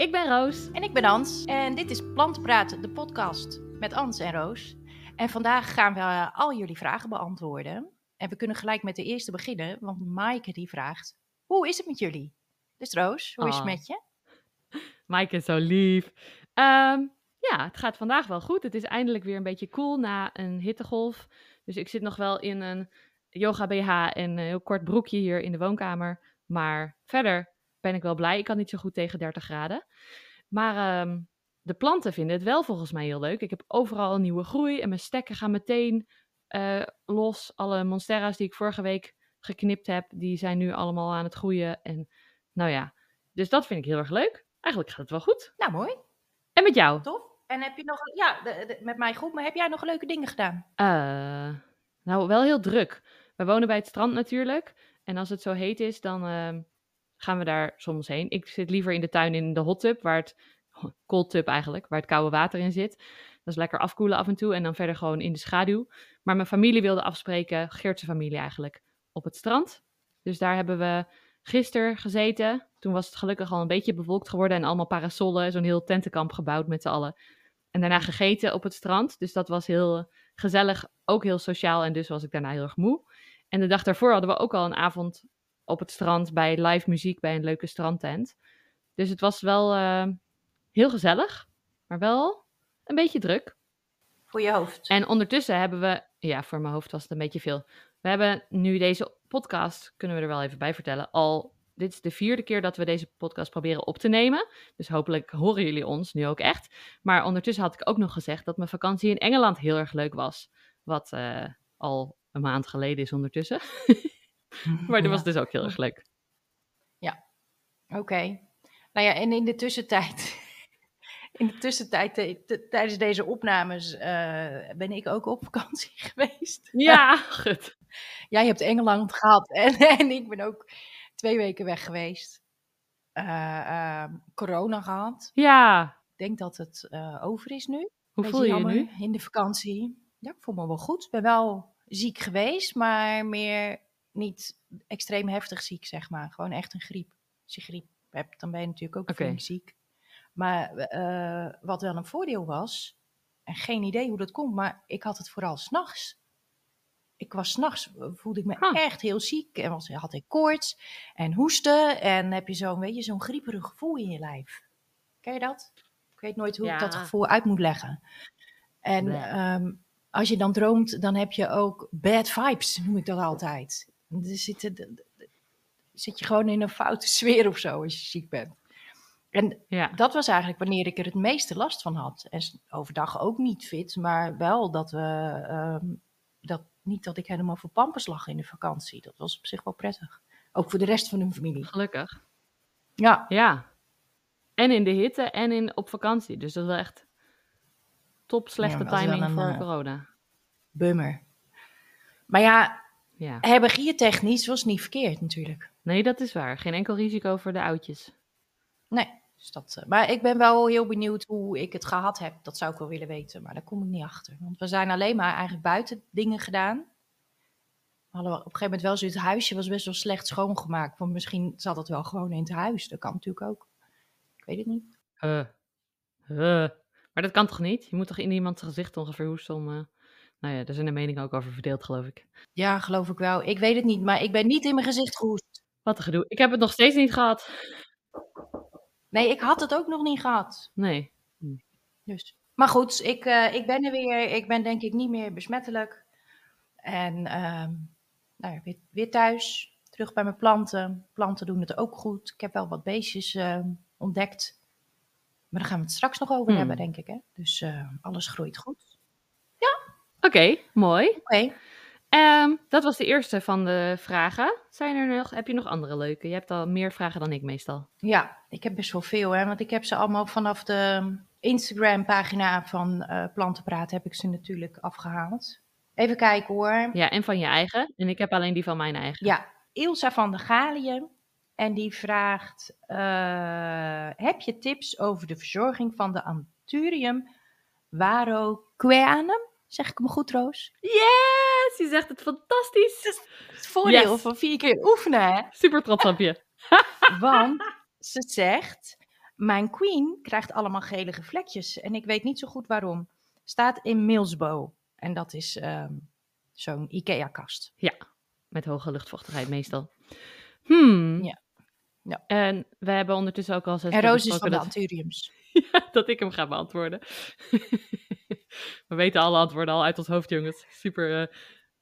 ik ben Roos. En ik ben Ans. En dit is Plantenpraat, de podcast met Ans en Roos. En vandaag gaan we al jullie vragen beantwoorden. En we kunnen gelijk met de eerste beginnen, want Maaike die vraagt... Hoe is het met jullie? Dus Roos, hoe is het Oh. met je? Maaike is zo lief. Ehm, ja, het gaat vandaag wel goed. Het is eindelijk weer een beetje cool na een hittegolf. Dus ik zit nog wel in een yoga BH en een heel kort broekje hier in de woonkamer. Maar verder ben ik wel blij. Ik kan niet zo goed tegen 30 graden. Maar ehm, de planten vinden het wel volgens mij heel leuk. Ik heb overal een nieuwe groei en mijn stekken gaan meteen eh, los. Alle monstera's die ik vorige week geknipt heb, die zijn nu allemaal aan het groeien. En nou ja, dus dat vind ik heel erg leuk. Eigenlijk gaat het wel goed. Nou, mooi. En met jou? Tof. En heb je nog... Ja, de- de- met mij goed, maar heb jij nog leuke dingen gedaan? Eh, nou, wel heel druk. We wonen bij het strand natuurlijk. En als het zo heet is, dan ehm, gaan we daar soms heen. Ik zit liever in de tuin in de hot tub, waar het cold tub eigenlijk, waar het koude water in zit. Dat is lekker afkoelen af en toe en dan verder gewoon in de schaduw. Maar mijn familie wilde afspreken, Geertse familie eigenlijk, op het strand. Dus daar hebben we gisteren gezeten. Toen was het gelukkig al een beetje bewolkt geworden en allemaal parasollen, zo'n heel tentenkamp gebouwd met z'n allen. En daarna gegeten op het strand. Dus dat was heel gezellig, ook heel sociaal en dus was ik daarna heel erg moe. En de dag daarvoor hadden we ook al een avond op het strand bij live muziek bij een leuke strandtent. Dus het was wel eh, heel gezellig, maar wel een beetje druk. Voor je hoofd. En ondertussen hebben we, ja, voor mijn hoofd was het een beetje veel. We hebben nu deze podcast, kunnen we er wel even bij vertellen, al. Dit is de vierde keer dat we deze podcast proberen op te nemen. Dus hopelijk horen jullie ons nu ook echt. Maar ondertussen had ik ook nog gezegd dat mijn vakantie in Engeland heel erg leuk was. Wat eh, al een maand geleden is ondertussen. maar dat was dus ook heel erg leuk. Oké. Nou ja, en in de tussentijd, in de tussentijd te- tijdens deze opnames eh, ben ik ook op vakantie geweest. Ja, goed. Jij hebt Engeland gehad en, en ik ben ook twee weken weg geweest. Eh, ehm, corona gehad. Ja, Ik denk dat het eh, over is nu. hoe voel je je nu? In de vakantie. Ja, ik voel me wel goed. Ik ben wel ziek geweest, maar meer niet extreem heftig ziek, zeg maar. Gewoon echt een griep. Als je griep hebt, dan ben je natuurlijk ook Oké. flink ziek. Maar eh, wat wel een voordeel was, en geen idee hoe dat komt, maar ik had het vooral s'nachts. Ik was s'nachts, voelde ik me Huh. echt heel ziek. En was, had ik koorts en hoesten. En heb je zo'n, weet je, zo'n grieperig gevoel in je lijf. Ken je dat? Ik weet nooit hoe ik dat gevoel uit moet leggen. En ehm, als je dan droomt, dan heb je ook bad vibes, noem ik dat altijd. Dan zit, er- zit je gewoon in een foute sfeer of zo als je ziek bent. En Ja, dat was eigenlijk wanneer ik er het meeste last van had. En overdag ook niet fit, maar wel dat we. ehm, dat, niet dat ik helemaal voor pampers lag in de vakantie. Dat was op zich wel prettig. Ook voor de rest van hun familie. gelukkig. Ja, Ja. En in de hitte en in, op vakantie. Dus dat wel echt top slechte Ja, timing voor eh, corona. bummer. Maar ja, Ja. herbergiertechnisch was niet verkeerd natuurlijk. Nee, dat is waar. Geen enkel risico voor de oudjes. Nee. Dus dat, eh, maar ik ben wel heel benieuwd hoe ik het gehad heb. Dat zou ik wel willen weten, maar daar kom ik niet achter. Want we zijn alleen maar eigenlijk buiten dingen gedaan. We hadden op een gegeven moment wel zo, het huisje was best wel slecht schoongemaakt. Want misschien zat het wel gewoon in het huis. Dat kan natuurlijk ook. Ik weet het niet. Huh. Huh. Maar dat kan toch niet? Je moet toch in iemands gezicht ongeveer hoesten om... Nou ja, daar zijn de meningen ook over verdeeld, geloof ik. Ja, geloof ik wel. Ik weet het niet, maar ik ben niet in mijn gezicht gehoest. Wat een gedoe. Ik heb het nog steeds niet gehad. Nee, ik had het ook nog niet gehad. Nee. Dus. Maar goed, ik, eh, ik ben er weer. Ik ben denk ik niet meer besmettelijk. En ehm, nou ja, weer, weer thuis. Terug bij mijn planten. Planten doen het ook goed. Ik heb wel wat beestjes ehm, ontdekt. Maar daar gaan we het straks nog over Hmm. hebben, denk ik. Hè? Dus eh, alles groeit goed. Oké, mooi. Oké. Ehm, dat was de eerste van de vragen. Zijn er nog, heb je nog andere leuke? Je hebt al meer vragen dan ik meestal. Ja, ik heb best wel veel, hè. Want ik heb ze allemaal vanaf de Instagram-pagina van eh Plantenpraat... heb ik ze natuurlijk afgehaald. Even kijken hoor. Ja, en van je eigen. En ik heb alleen die van mijn eigen. Ja, Ilsa van der Galien. En die vraagt: eh, Heb je tips over de verzorging van de Anthurium varoqueanum? Zeg ik hem goed, Roos? Yes! Je zegt het fantastisch. Het voordeel Yes. van vier keer oefenen, hè? Super trots op je. Want ze zegt: mijn queen krijgt allemaal gelige vlekjes en ik weet niet zo goed waarom. Staat in Millsbow en dat is ehm, zo'n IKEA-kast. Met hoge luchtvochtigheid meestal. Hmm. Ja. Ja. En we hebben ondertussen ook al zes En Roos is van de dat, Dat ik hem ga beantwoorden. we weten alle antwoorden al uit ons hoofd, jongens. Super, eh,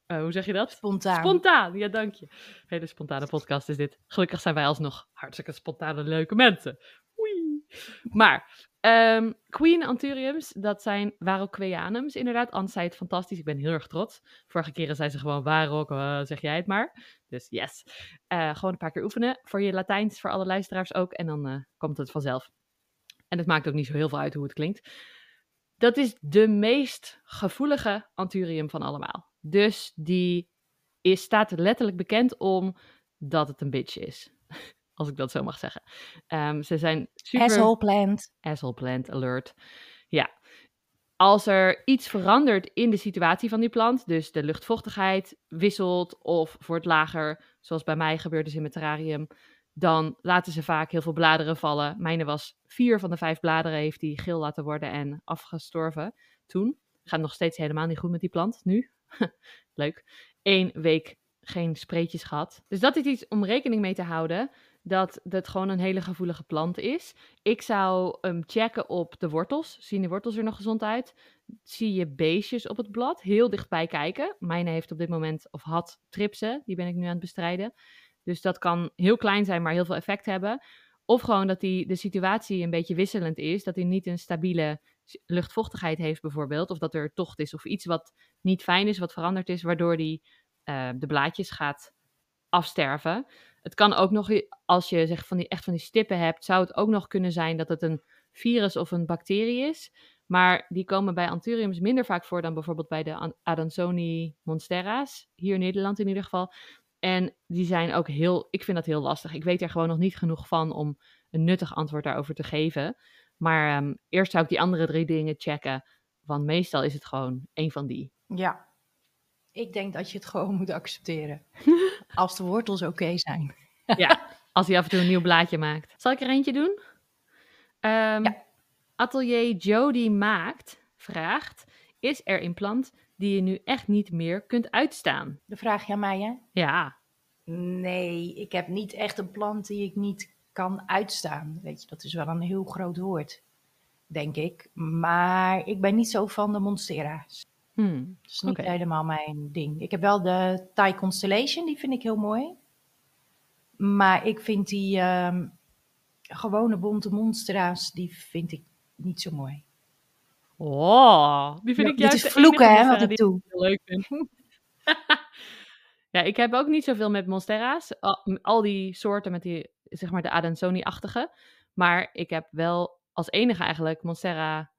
eh, hoe zeg je dat? Spontaan. Spontaan, ja, dank je. Hele spontane podcast is dit. Gelukkig zijn wij alsnog hartstikke spontane, leuke mensen. Oei. Maar, ehm, Queen Anthuriums, dat zijn Varroqueanums, inderdaad. Anne zei het fantastisch, ik ben heel erg trots. Vorige keren zei ze gewoon Varroc, eh, zeg jij het maar. Dus yes. Gewoon een paar keer oefenen. Voor je Latijns, voor alle luisteraars ook. En dan komt het vanzelf. En het maakt ook niet zo heel veel uit hoe het klinkt. Dat is de meest gevoelige Anthurium van allemaal. Dus die is, staat letterlijk bekend om dat het een bitch is. Als ik dat zo mag zeggen. Ehm, ze zijn super... Asshole plant. Asshole plant alert. Ja. Als er iets verandert in de situatie van die plant, dus de luchtvochtigheid wisselt of wordt lager, zoals bij mij gebeurt dus in mijn terrarium, dan laten ze vaak heel veel bladeren vallen. Mijne was vier van de vijf bladeren heeft die geel laten worden en afgestorven toen. Gaat nog steeds helemaal niet goed met die plant nu. Leuk. Eén week geen spreetjes gehad. Dus dat is iets om rekening mee te houden. Dat het gewoon een hele gevoelige plant is. Ik zou hem checken op de wortels. Zien de wortels er nog gezond uit? Zie je beestjes op het blad? Heel dichtbij kijken. Mijne heeft op dit moment, of had tripsen. Die ben ik nu aan het bestrijden. Dus dat kan heel klein zijn, maar heel veel effect hebben. Of gewoon dat die, de situatie een beetje wisselend is. Dat hij niet een stabiele luchtvochtigheid heeft bijvoorbeeld. Of dat er tocht is of iets wat niet fijn is, wat veranderd is. Waardoor die eh, de blaadjes gaat afsterven. Het kan ook nog, als je zeg, van die, echt van die stippen hebt, zou het ook nog kunnen zijn dat het een virus of een bacterie is. Maar die komen bij Anthuriums minder vaak voor dan bijvoorbeeld bij de An- Adansoni monstera's. Hier in Nederland in ieder geval. En die zijn ook heel, ik vind dat heel lastig. Ik weet er gewoon nog niet genoeg van om een nuttig antwoord daarover te geven. Maar ehm, eerst zou ik die andere drie dingen checken. Want meestal is het gewoon één van die. Ja. Ik denk dat je het gewoon moet accepteren. Als de wortels oké zijn. Ja, als hij af en toe een nieuw blaadje maakt. Zal ik er eentje doen? Ehm, Ja. Atelier Jody maakt, vraagt, is er een plant die je nu echt niet meer kunt uitstaan? De vraag je aan mij, hè? Ja, Nee, ik heb niet echt een plant die ik niet kan uitstaan. Weet je, dat is wel een heel groot woord, denk ik. Maar ik ben niet zo van de monstera's. hmm. Dat is niet helemaal mijn ding. Ik heb wel de Thai Constellation, die vind ik heel mooi. Maar ik vind die ehm, gewone bonte monstera's, die vind ik niet zo mooi. Oh, die vind Ja, ik juist is de vloeken, hè, wat ik doe. heel leuk vind. ja, ik heb ook niet zoveel met monstera's. Al, al die soorten met die, zeg maar, de Adansoni-achtige. Maar ik heb wel als enige eigenlijk monstera,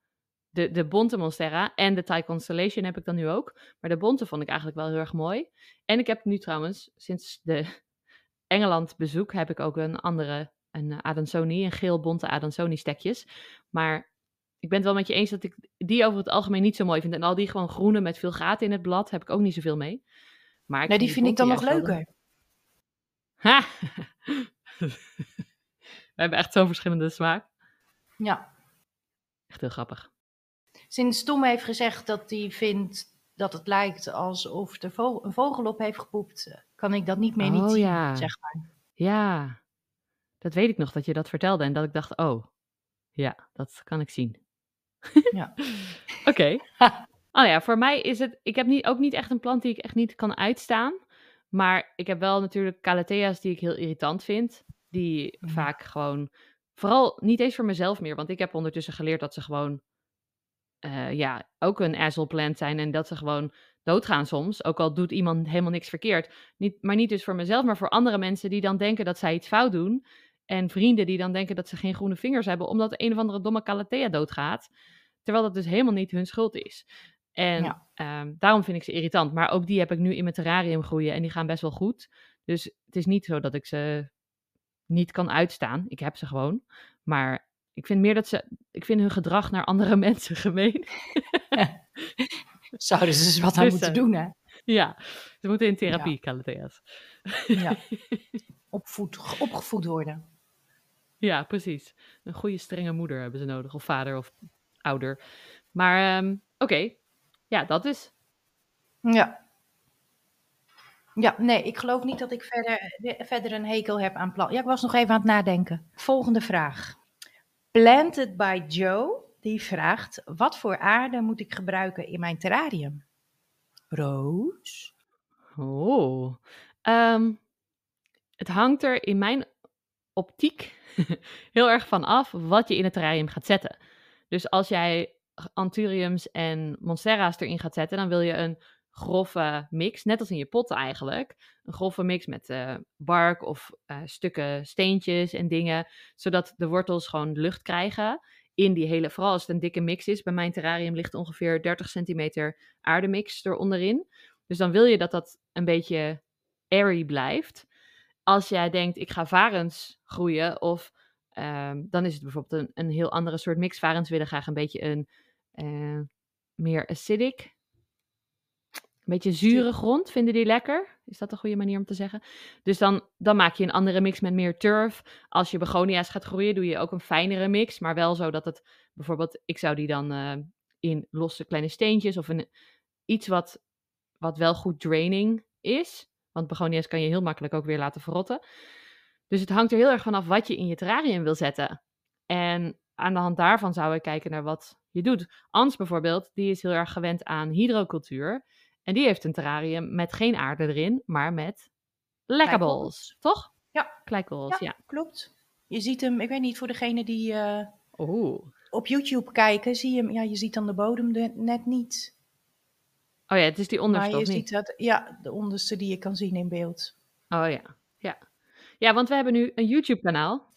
de, de bonte monstera en de Thai Constellation heb ik dan nu ook. Maar de bonte vond ik eigenlijk wel heel erg mooi. En ik heb nu trouwens, sinds de Engeland bezoek, heb ik ook een andere, een Adansoni, een geel-bonte Adansoni-stekjes. Maar ik ben het wel met je eens dat ik die over het algemeen niet zo mooi vind. En al die gewoon groene met veel gaten in het blad heb ik ook niet zoveel mee. Maar Nee, die vind ik dan nog leuker. Ha! We hebben echt zo'n verschillende smaak. Ja. Echt heel grappig. Sinds Tom heeft gezegd dat hij vindt dat het lijkt alsof er een vogel op heeft gepoept, kan ik dat niet meer niet Oh, zien, ja. zeg maar. Ja, dat weet ik nog dat je dat vertelde en dat ik dacht, oh, ja, dat kan ik zien. Ja. Oké. Oh ja, voor mij is het, ik heb niet, ook niet echt een plant die ik echt niet kan uitstaan. Maar ik heb wel natuurlijk calathea's die ik heel irritant vind. Die Mhm. vaak gewoon, vooral niet eens voor mezelf meer. Want ik heb ondertussen geleerd dat ze gewoon, eh, ja, ook een asshole plant zijn. En dat ze gewoon doodgaan soms. Ook al doet iemand helemaal niks verkeerd. Niet, maar niet dus voor mezelf, maar voor andere mensen die dan denken dat zij iets fout doen. En vrienden die dan denken dat ze geen groene vingers hebben. Omdat een of andere domme calathea doodgaat. Terwijl dat dus helemaal niet hun schuld is. En Ja. ehm, daarom vind ik ze irritant. Maar ook die heb ik nu in mijn terrarium groeien en die gaan best wel goed. Dus het is niet zo dat ik ze niet kan uitstaan. Ik heb ze gewoon. Maar ik vind meer dat ze. Ik vind hun gedrag naar andere mensen gemeen. Zouden ze dus wat aan Dus, moeten doen, hè? ja, ze moeten in therapie, calathea's. Ja. Opvoed, opgevoed worden. Ja, precies. Een goede strenge moeder hebben ze nodig, of vader of ouder. Maar ehm, oké, ja, dat is. Ja. Ja, nee, ik geloof niet dat ik verder, verder een hekel heb aan plan. Ja, ik was nog even aan het nadenken. Volgende vraag. Planted by Joe, die vraagt: Wat voor aarde moet ik gebruiken in mijn terrarium? Roos? Oh. Ehm, het hangt er in mijn optiek heel erg van af wat je in het terrarium gaat zetten. Dus als jij anthuriums en monstera's erin gaat zetten, dan wil je een grove mix, net als in je potten eigenlijk. Een grove mix met uh, bark of uh, stukken steentjes en dingen, zodat de wortels gewoon lucht krijgen in die hele, vooral als het een dikke mix is. Bij mijn terrarium ligt ongeveer 30 centimeter aardemix eronderin. Dus dan wil je dat dat een beetje airy blijft. Als jij denkt, ik ga varens groeien, of um, dan is het bijvoorbeeld een, een heel andere soort mix. Varens willen graag een beetje een uh, meer acidic, een beetje zure grond, vinden die lekker. Is dat een goede manier om te zeggen? Dus dan, dan maak je een andere mix met meer turf. Als je begonia's gaat groeien, doe je ook een fijnere mix. Maar wel zo dat het bijvoorbeeld, ik zou die dan uh, in losse kleine steentjes of een, iets wat, wat wel goed draining is. Want begonia's kan je heel makkelijk ook weer laten verrotten. Dus het hangt er heel erg vanaf wat je in je terrarium wil zetten. En aan de hand daarvan zou ik kijken naar wat je doet. Ans bijvoorbeeld, die is heel erg gewend aan hydrocultuur. En die heeft een terrarium met geen aarde erin, maar met lekkerbols. Toch? Ja. Kleikbols, ja, ja. Klopt. Je ziet hem, ik weet niet, voor degene die uh, Oeh. op YouTube kijken, zie je hem, ja, je ziet dan de bodem de, net niet. Oh ja, het is die onderste, Maar je ziet dat, ja, de onderste die je kan zien in beeld. Oh ja, ja. Ja, want we hebben nu een YouTube-kanaal.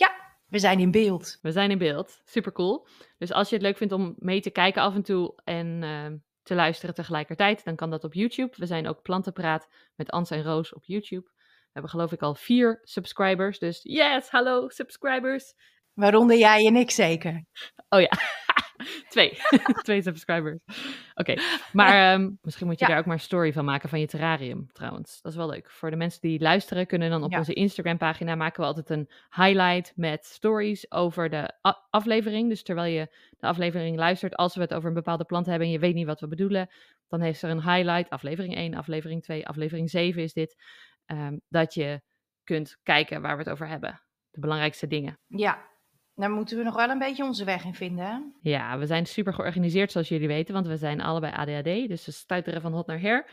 We zijn in beeld. We zijn in beeld. Super cool. Dus als je het leuk vindt om mee te kijken af en toe en uh, te luisteren tegelijkertijd, dan kan dat op YouTube. We zijn ook Plantenpraat met Ans en Roos op YouTube. We hebben geloof ik al vier subscribers. Dus yes, hallo subscribers. Waaronder jij en ik zeker. Oh ja, twee. twee subscribers. Oké, okay. maar um, misschien moet je Ja. daar ook maar een story van maken van je terrarium trouwens. Dat is wel leuk. Voor de mensen die luisteren kunnen dan op Ja. onze Instagram pagina maken we altijd een highlight met stories over de aflevering. Dus terwijl je de aflevering luistert, als we het over een bepaalde plant hebben en je weet niet wat we bedoelen, dan heeft er een highlight, aflevering 1, aflevering 2, aflevering 7 is dit, um, dat je kunt kijken waar we het over hebben. De belangrijkste dingen. Ja, daar moeten we nog wel een beetje onze weg in vinden. Hè? Ja, we zijn super georganiseerd, zoals jullie weten, want we zijn allebei ADHD, dus we stuiteren van hot naar her.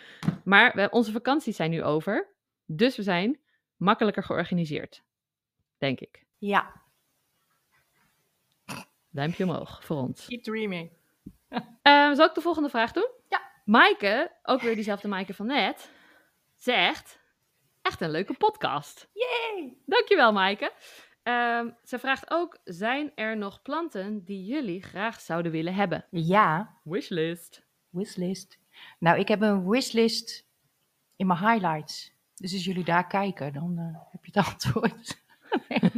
Maar we, onze vakanties zijn nu over, dus we zijn makkelijker georganiseerd, denk ik. Ja. Duimpje omhoog voor ons. Keep dreaming. Uh, zal ik de volgende vraag doen? Ja. Maaike, ook weer diezelfde Maaike van net, zegt, echt een leuke podcast. Yay! Dankjewel Maaike. Um, ze vraagt ook, zijn er nog planten die jullie graag zouden willen hebben? Ja, Wishlist. wishlist. Nou, ik heb een wishlist in mijn highlights. Dus als jullie daar kijken, dan uh, heb je het antwoord.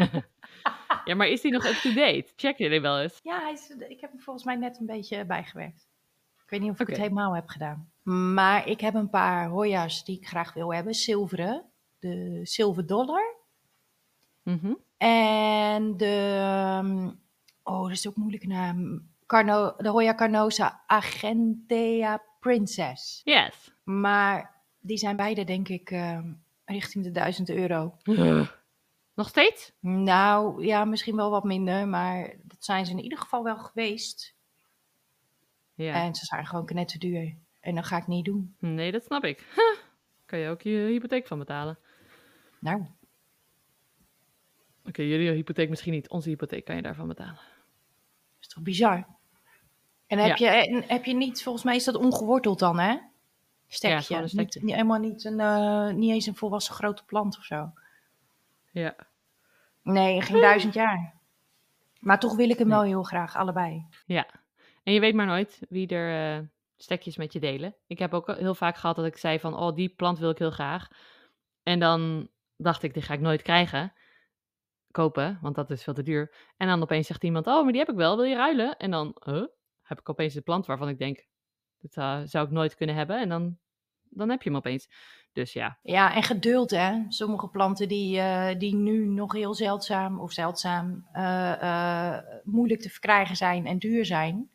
ja, maar is die nog up-to-date? Check jullie wel eens? Ja, hij is, ik heb hem volgens mij net een beetje bijgewerkt. Ik weet niet of ik het helemaal heb gedaan. Maar ik heb een paar Hoya's die ik graag wil hebben. Zilveren. De Silver Dollar. Mhm. En de... um, Oh, dat is ook een moeilijke naam. Carno, de Hoya Carnosa Argentea Princess. Yes. Maar die zijn beide, denk ik, uh, richting de 1000 euro. Nog steeds? Nou, ja, misschien wel wat minder, maar dat zijn ze in ieder geval wel geweest. Ja. En ze zijn gewoon net te duur. En dat ga ik niet doen. Nee, dat snap ik. Huh. Kan je ook je hypotheek van betalen? Nou. Oké, okay, jullie hypotheek misschien niet. Onze hypotheek kan je daarvan betalen. Dat is toch bizar? En heb, Ja. je, en heb je niet, volgens mij is dat ongeworteld dan, hè? Stekje. een stekje. Niet, niet, helemaal niet, een, uh, niet eens een volwassen grote plant of zo. Ja. Nee, geen duizend jaar. Maar toch wil ik hem wel heel graag, allebei. Ja. En je weet maar nooit wie er uh, stekjes met je delen. Ik heb ook heel vaak gehad dat ik zei van, oh, die plant wil ik heel graag. En dan dacht ik, die ga ik nooit krijgen. Kopen, want dat is veel te duur. En dan opeens zegt iemand, oh, maar die heb ik wel, wil je ruilen? En dan huh? heb ik opeens een plant waarvan ik denk, dat uh, zou ik nooit kunnen hebben. En dan, dan heb je hem opeens. Dus ja. Ja, en geduld hè. Sommige planten die, eh, die nu nog heel zeldzaam of zeldzaam eh, eh, moeilijk te verkrijgen zijn en duur zijn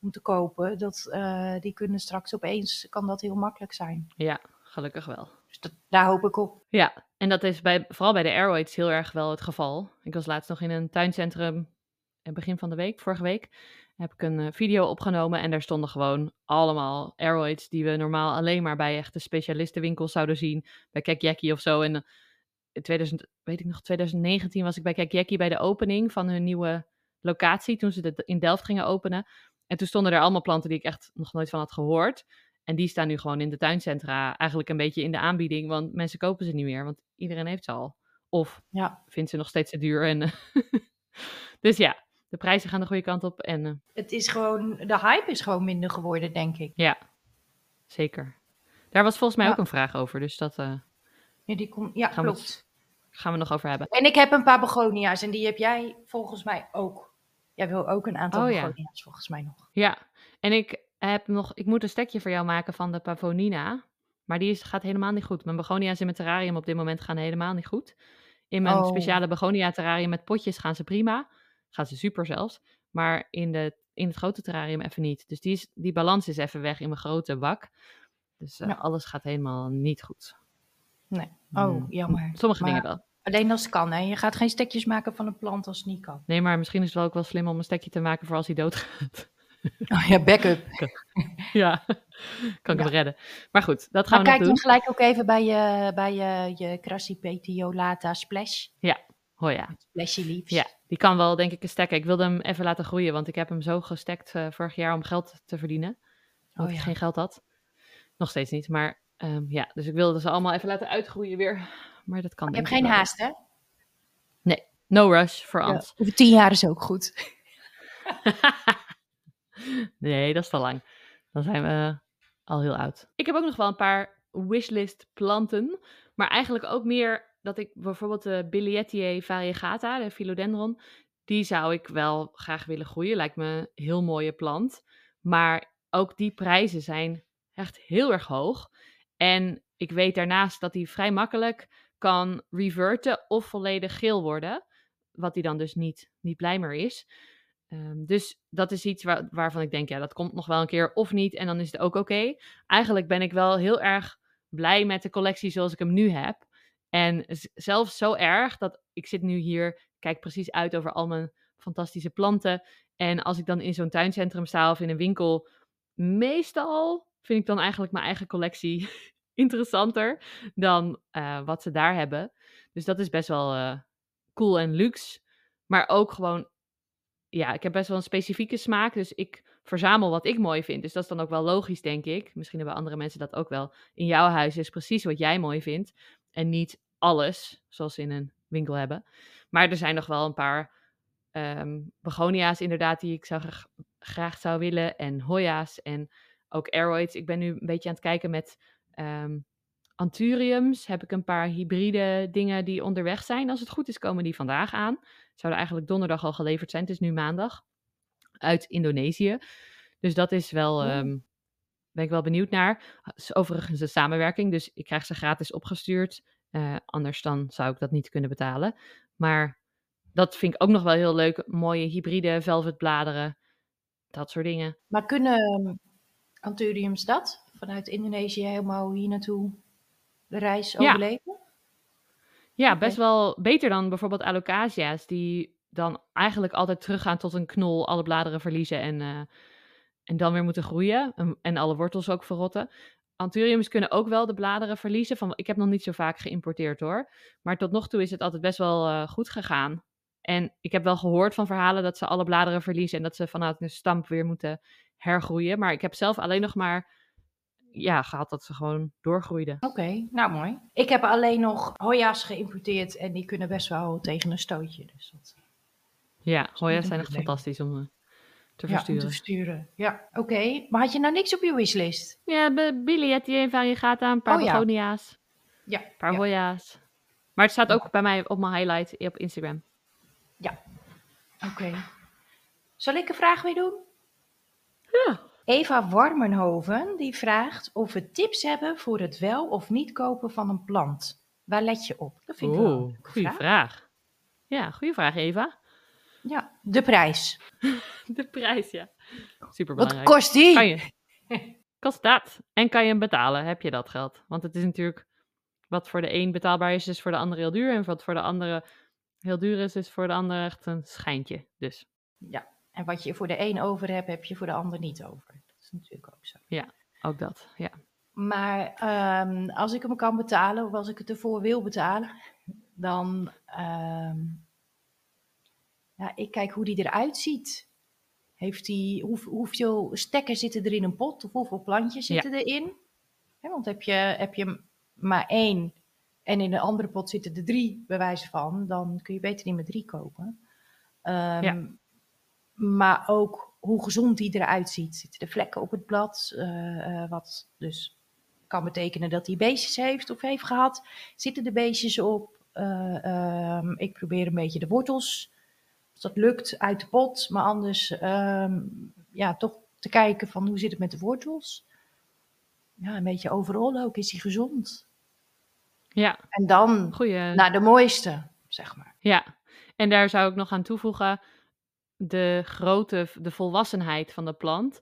om te kopen, dat, eh, die kunnen straks opeens, kan dat heel makkelijk zijn. Ja, gelukkig wel. Dus dat, daar hoop ik op. Ja, en dat is bij, vooral bij de aeroids heel erg wel het geval. Ik was laatst nog in een tuincentrum, eh, begin van de week, vorige week, heb ik een eh, video opgenomen en daar stonden gewoon allemaal aeroids die we normaal alleen maar bij echte specialistenwinkels zouden zien, bij Kek Jackie of zo. En eh, in 2000, weet ik nog, 2019 was ik bij Kek Jackie bij de opening van hun nieuwe locatie, toen ze het in Delft gingen openen. En toen stonden er allemaal planten die ik echt nog nooit van had gehoord. En die staan nu gewoon in de tuincentra eigenlijk een beetje in de aanbieding, want mensen kopen ze niet meer, want iedereen heeft ze al. Of Ja. vindt ze nog steeds te duur. En, dus ja, de prijzen gaan de goede kant op en eh, Het is gewoon, de hype is gewoon minder geworden, denk ik. ja, zeker. Daar was volgens mij Ja. ook een vraag over, dus dat eh, Ja, die komt, ja gaan, we klopt. het, gaan we nog over hebben. En ik heb een paar begonia's en die heb jij volgens mij ook. Jij wil ook een aantal Oh, ja. begonia's volgens mij nog. Ja, en ik heb nog, ik moet een stekje voor jou maken van de Pavonina, maar die is, gaat helemaal niet goed. Mijn begonia's in mijn terrarium op dit moment gaan helemaal niet goed. In mijn Oh. speciale begonia terrarium met potjes gaan ze prima, gaan ze super zelfs, maar in, de, in het grote terrarium even niet. Dus die, is, die balans is even weg in mijn grote bak. Dus eh, Ja. alles gaat helemaal niet goed. Nee. Oh, Hmm. jammer. Sommige Maar- dingen wel. Alleen als het kan, hè. Je gaat geen stekjes maken van een plant als het niet kan. Nee, maar misschien is het wel ook wel slim om een stekje te maken voor als hij doodgaat. Oh ja, backup. ja, kan ik Ja. hem redden. Maar goed, dat gaan Maar we kijk nog doen. dan gelijk ook even bij je, bij je, je Crassipetiolata Splash. Oh ja. Splashy leaves. Ja, die kan wel denk ik een stekken. Ik wilde hem even laten groeien, want ik heb hem zo gestekt eh, vorig jaar om geld te verdienen. Omdat Oh ik ja. geen geld had. Nog steeds niet, maar ehm, ja. Dus ik wilde ze allemaal even laten uitgroeien weer. Maar dat kan Je hebt ik geen wel. haast, hè? No rush voor Ja. Ans. Over tien jaar is ook goed. nee, dat is te lang. Dan zijn we al heel oud. Ik heb ook nog wel een paar wishlist planten. Maar eigenlijk ook meer dat ik bijvoorbeeld de Billietier variegata, de philodendron, die zou ik wel graag willen groeien. Lijkt me een heel mooie plant. Maar ook die prijzen zijn echt heel erg hoog. En ik weet daarnaast dat die vrij makkelijk kan reverten of volledig geel worden. Wat die dan dus niet, niet blij meer is. Ehm, dus dat is iets waar, waarvan ik denk, ja, dat komt nog wel een keer of niet. En dan is het ook oké. Eigenlijk ben ik wel heel erg blij met de collectie zoals ik hem nu heb. En zelfs zo erg dat ik zit nu hier, kijk precies uit over al mijn fantastische planten. En als ik dan in zo'n tuincentrum sta of in een winkel, meestal vind ik dan eigenlijk mijn eigen collectie interessanter dan eh, wat ze daar hebben. Dus dat is best wel eh, cool en luxe. Maar ook gewoon, ja, ik heb best wel een specifieke smaak. Dus ik verzamel wat ik mooi vind. Dus dat is dan ook wel logisch, denk ik. Misschien hebben andere mensen dat ook wel. In jouw huis is precies wat jij mooi vindt. En niet alles, zoals ze in een winkel hebben. Maar er zijn nog wel een paar ehm, begonia's inderdaad die ik zou graag, zou willen. En hoya's en ook aeroids. Ik ben nu een beetje aan het kijken met ehm anthuriums. Heb ik een paar hybride dingen die onderweg zijn. Als het goed is komen die vandaag aan. Zouden eigenlijk donderdag al geleverd zijn. Het is nu maandag. Uit Indonesië. Dus dat is wel... Oh. ehm, ben ik wel benieuwd naar. Is overigens een samenwerking, dus ik krijg ze gratis opgestuurd. Eh, anders dan zou ik dat niet kunnen betalen. Maar dat vind ik ook nog wel heel leuk. Mooie hybride velvetbladeren. Dat soort dingen. Maar kunnen ehm, Anthuriums dat? Vanuit Indonesië helemaal hier naartoe de reis overleven? Ja, best wel beter dan bijvoorbeeld alocasia's, die dan eigenlijk altijd teruggaan tot een knol, alle bladeren verliezen en, eh, en dan weer moeten groeien. En, en alle wortels ook verrotten. Anthuriums kunnen ook wel de bladeren verliezen. Van, ik heb nog niet zo vaak geïmporteerd hoor. Maar tot nog toe is het altijd best wel eh, goed gegaan. En ik heb wel gehoord van verhalen dat ze alle bladeren verliezen en dat ze vanuit een stamp weer moeten hergroeien. Maar ik heb zelf alleen nog maar ja, gehad dat ze gewoon doorgroeiden. Oké, nou mooi. Ik heb alleen nog Hoya's geïmporteerd en die kunnen best wel tegen een stootje. Dus dat, Ja, niet Hoya's een zijn echt fantastisch om eh, te ja, om versturen. te versturen. Ja, oké. Maar had je nou niks op je wishlist? Ja, be- Billietier, variegata, een paar Oh ja. begonia's, Ja. een paar ja. Hoya's. Maar het staat Ja. ook bij mij op mijn highlight op Instagram. Oké. Zal ik een vraag weer doen? Ja. Eva Warmenhoven die vraagt of we tips hebben voor het wel of niet kopen van een plant. Waar let je op? Dat vind ik wel een Oeh, leuke goede vraag. vraag. Ja, goede vraag, Eva. Ja, de prijs. De prijs, ja. Super Wat kost die? Kan je? Kost dat? En kan je hem betalen? Heb je dat geld? Want het is natuurlijk wat voor de een betaalbaar is, is voor de ander heel duur. En wat voor de andere heel duur is, is voor de ander echt een schijntje. Dus Ja, en wat je voor de een over hebt, heb je voor de ander niet over. Is natuurlijk ook zo. ook dat, ja. Maar ehm, als ik hem kan betalen, of als ik het ervoor wil betalen, dan ehm, ja, ik kijk hoe die eruit ziet. Heeft die, hoe, hoeveel stekken zitten er in een pot? Of hoeveel plantjes Ja. zitten erin? Want heb je, heb je maar één en in de andere pot zitten er drie, bij wijze van, dan kun je beter niet met drie kopen. Ehm, Ja. Maar ook hoe gezond die eruit ziet. Zitten er vlekken op het blad? eh, eh, wat dus kan betekenen dat hij beestjes heeft of heeft gehad. Zitten er beestjes op? Eh, ehm, ik probeer een beetje de wortels, als dat lukt, uit de pot. Maar anders ehm, ja, toch te kijken van hoe zit het met de wortels. Ja, een beetje overal ook. Is hij gezond? Ja, En dan goeie. naar de mooiste, zeg maar. Ja, en daar zou ik nog aan toevoegen de grootte, de volwassenheid van de plant.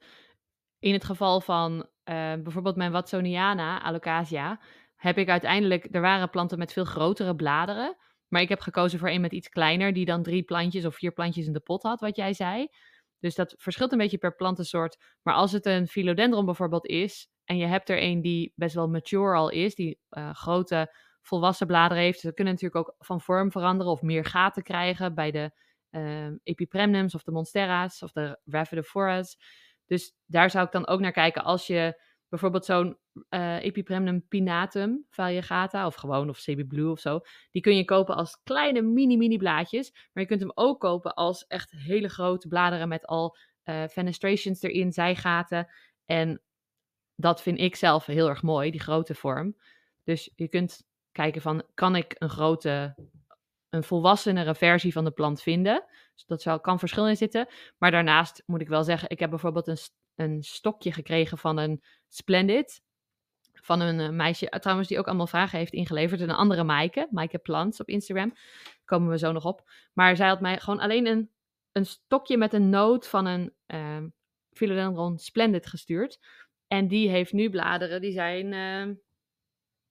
In het geval van eh, bijvoorbeeld mijn Watsoniana, Alocasia, heb ik uiteindelijk, er waren planten met veel grotere bladeren, maar ik heb gekozen voor een met iets kleiner, die dan drie plantjes of vier plantjes in de pot had, wat jij zei. Dus dat verschilt een beetje per plantensoort. Maar als het een philodendron bijvoorbeeld is, en je hebt er een die best wel mature al is, die eh, grote volwassen bladeren heeft. Ze kunnen natuurlijk ook van vorm veranderen of meer gaten krijgen bij de eh, epipremnums of de monstera's of de raphidophora's. Dus daar zou ik dan ook naar kijken als je bijvoorbeeld zo'n eh, epipremnum pinatum variegata of gewoon of CB Blue of zo, die kun je kopen als kleine mini mini blaadjes, maar je kunt hem ook kopen als echt hele grote bladeren met al eh, fenestrations erin, zijgaten en dat vind ik zelf heel erg mooi, die grote vorm. Dus je kunt kijken van, kan ik een grote, een volwassenere versie van de plant vinden? Dus dat zou, kan verschil in zitten. Maar daarnaast moet ik wel zeggen, ik heb bijvoorbeeld een, een stokje gekregen van een Splendid. Van een eh, meisje, eh, trouwens, die ook allemaal vragen heeft ingeleverd. Een andere Maaike, Maaike Plants op Instagram. Komen we zo nog op. Maar zij had mij gewoon alleen een, een stokje met een noot van een ehm Philodendron Splendid gestuurd. En die heeft nu bladeren, die zijn ehm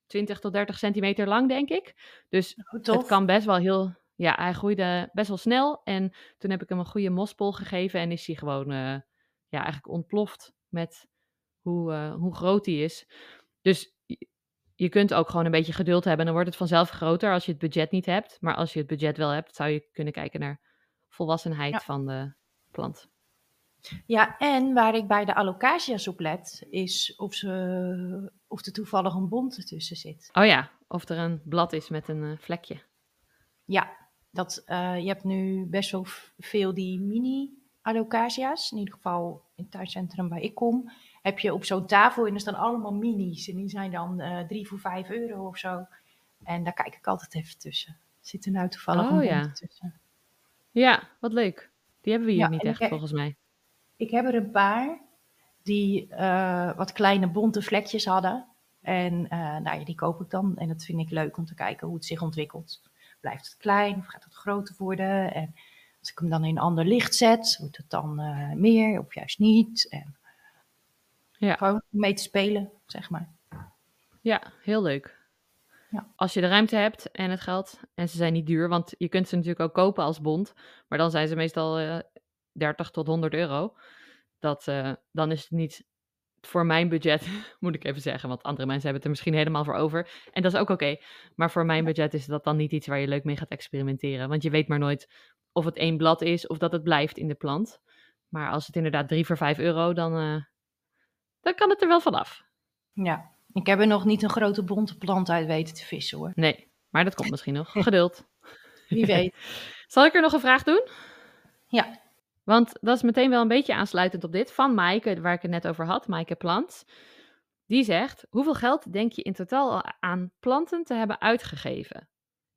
20 tot 30 centimeter lang, denk ik. Dus Goed, tof. het kan best wel heel. Ja, hij groeide best wel snel. En toen heb ik hem een goede mospol gegeven. En is hij gewoon eh, ja, eigenlijk ontploft met hoe, eh, hoe groot hij is. Dus je- kunt ook gewoon een beetje geduld hebben. En dan wordt het vanzelf groter als je het budget niet hebt. Maar als je het budget wel hebt, zou je kunnen kijken naar volwassenheid Ja. van de plant. Ja, en waar ik bij de alocasia's op let, is of, ze, of er toevallig een bont ertussen zit. Oh ja, of er een blad is met een eh, vlekje. Ja, dat, eh, je hebt nu best wel veel die mini-alocasia's. In ieder geval in het tuincentrum waar ik kom, heb je op zo'n tafel en er staan allemaal minis. En die zijn dan eh drie voor vijf euro of zo. En daar kijk ik altijd even tussen. Zit er nou toevallig Oh, een bont ja. tussen? Ja, wat leuk. Die hebben we hier Ja, niet echt, volgens mij. Ik heb er een paar die eh, wat kleine bonte vlekjes hadden. En eh, nou ja, die koop ik dan. En dat vind ik leuk om te kijken hoe het zich ontwikkelt. Blijft het klein of gaat het groter worden? En als ik hem dan in een ander licht zet, wordt het dan eh, meer of juist niet? En Ja. Gewoon mee te spelen, zeg maar. Ja, heel leuk. Ja. Als je de ruimte hebt en het geld, en ze zijn niet duur, want je kunt ze natuurlijk ook kopen als bond, maar dan zijn ze meestal 30 tot 100 euro. Dat, eh, dan is het niet voor mijn budget, moet ik even zeggen, want andere mensen hebben het er misschien helemaal voor over. En dat is ook oké. Maar voor mijn budget is dat dan niet iets waar je leuk mee gaat experimenteren, want je weet maar nooit of het één blad is of dat het blijft in de plant. Maar als het inderdaad 3 voor 5 euro, dan, eh, dan kan het er wel vanaf. Ja, ik heb er nog niet een grote bonte plant uit weten te vissen hoor. Nee, maar dat komt misschien nog. Geduld. Wie weet. Zal ik er nog een vraag doen? Ja. Want dat is meteen wel een beetje aansluitend op dit. Van Maaike, waar ik het net over had, Maaike Plants. Die zegt, hoeveel geld denk je in totaal al aan planten te hebben uitgegeven?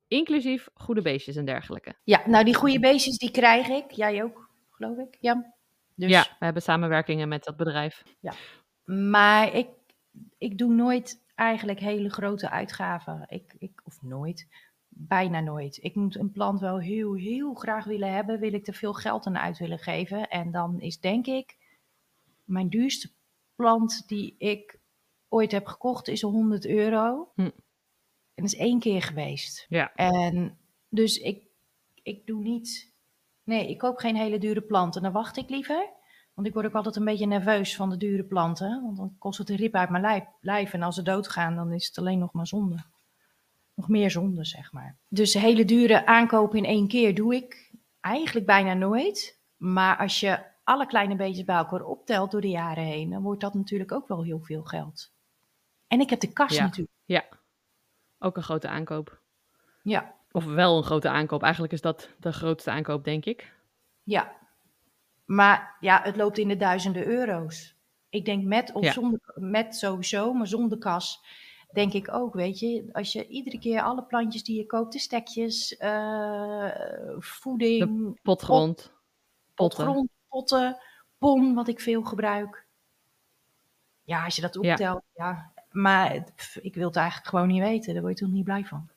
Inclusief goede beestjes en dergelijke. Ja, nou die goede beestjes die krijg ik. Jij ook, geloof ik. Ja. Dus, Ja, we hebben samenwerkingen met dat bedrijf. Maar ik, ik doe nooit eigenlijk hele grote uitgaven. Ik, ik, of nooit, bijna nooit. Ik moet een plant wel heel, heel graag willen hebben. Wil ik er veel geld aan uit willen geven. En dan is denk ik mijn duurste plant die ik ooit heb gekocht is 100 euro. Hm. En dat is één keer geweest. Ja. En dus ik, ik doe niet. Nee, ik koop geen hele dure planten. Dan wacht ik liever. Want ik word ook altijd een beetje nerveus van de dure planten. Want dan kost het een rip uit mijn lijf, lijf. En als ze doodgaan, dan is het alleen nog maar zonde. Nog meer zonde, zeg maar. Dus hele dure aankopen in één keer doe ik eigenlijk bijna nooit. Maar als je alle kleine beetjes bij elkaar optelt door de jaren heen, dan wordt dat natuurlijk ook wel heel veel geld. En ik heb de kast Ja. natuurlijk. Ja, ook een grote aankoop. Ja, Of wel een grote aankoop. Eigenlijk is dat de grootste aankoop, denk ik. ja. Maar ja, het loopt in de duizenden euro's. Ik denk met of Ja. zonder, met sowieso, maar zonder kas, denk ik ook, weet je. Als je iedere keer alle plantjes die je koopt, de stekjes, eh, voeding, Potgrond, potten. potgrond, potten, pon, wat ik veel gebruik. Ja, als je dat Ja. optelt, ja. Maar het- pff, ik wil het eigenlijk gewoon niet weten. Daar word je toch niet blij van.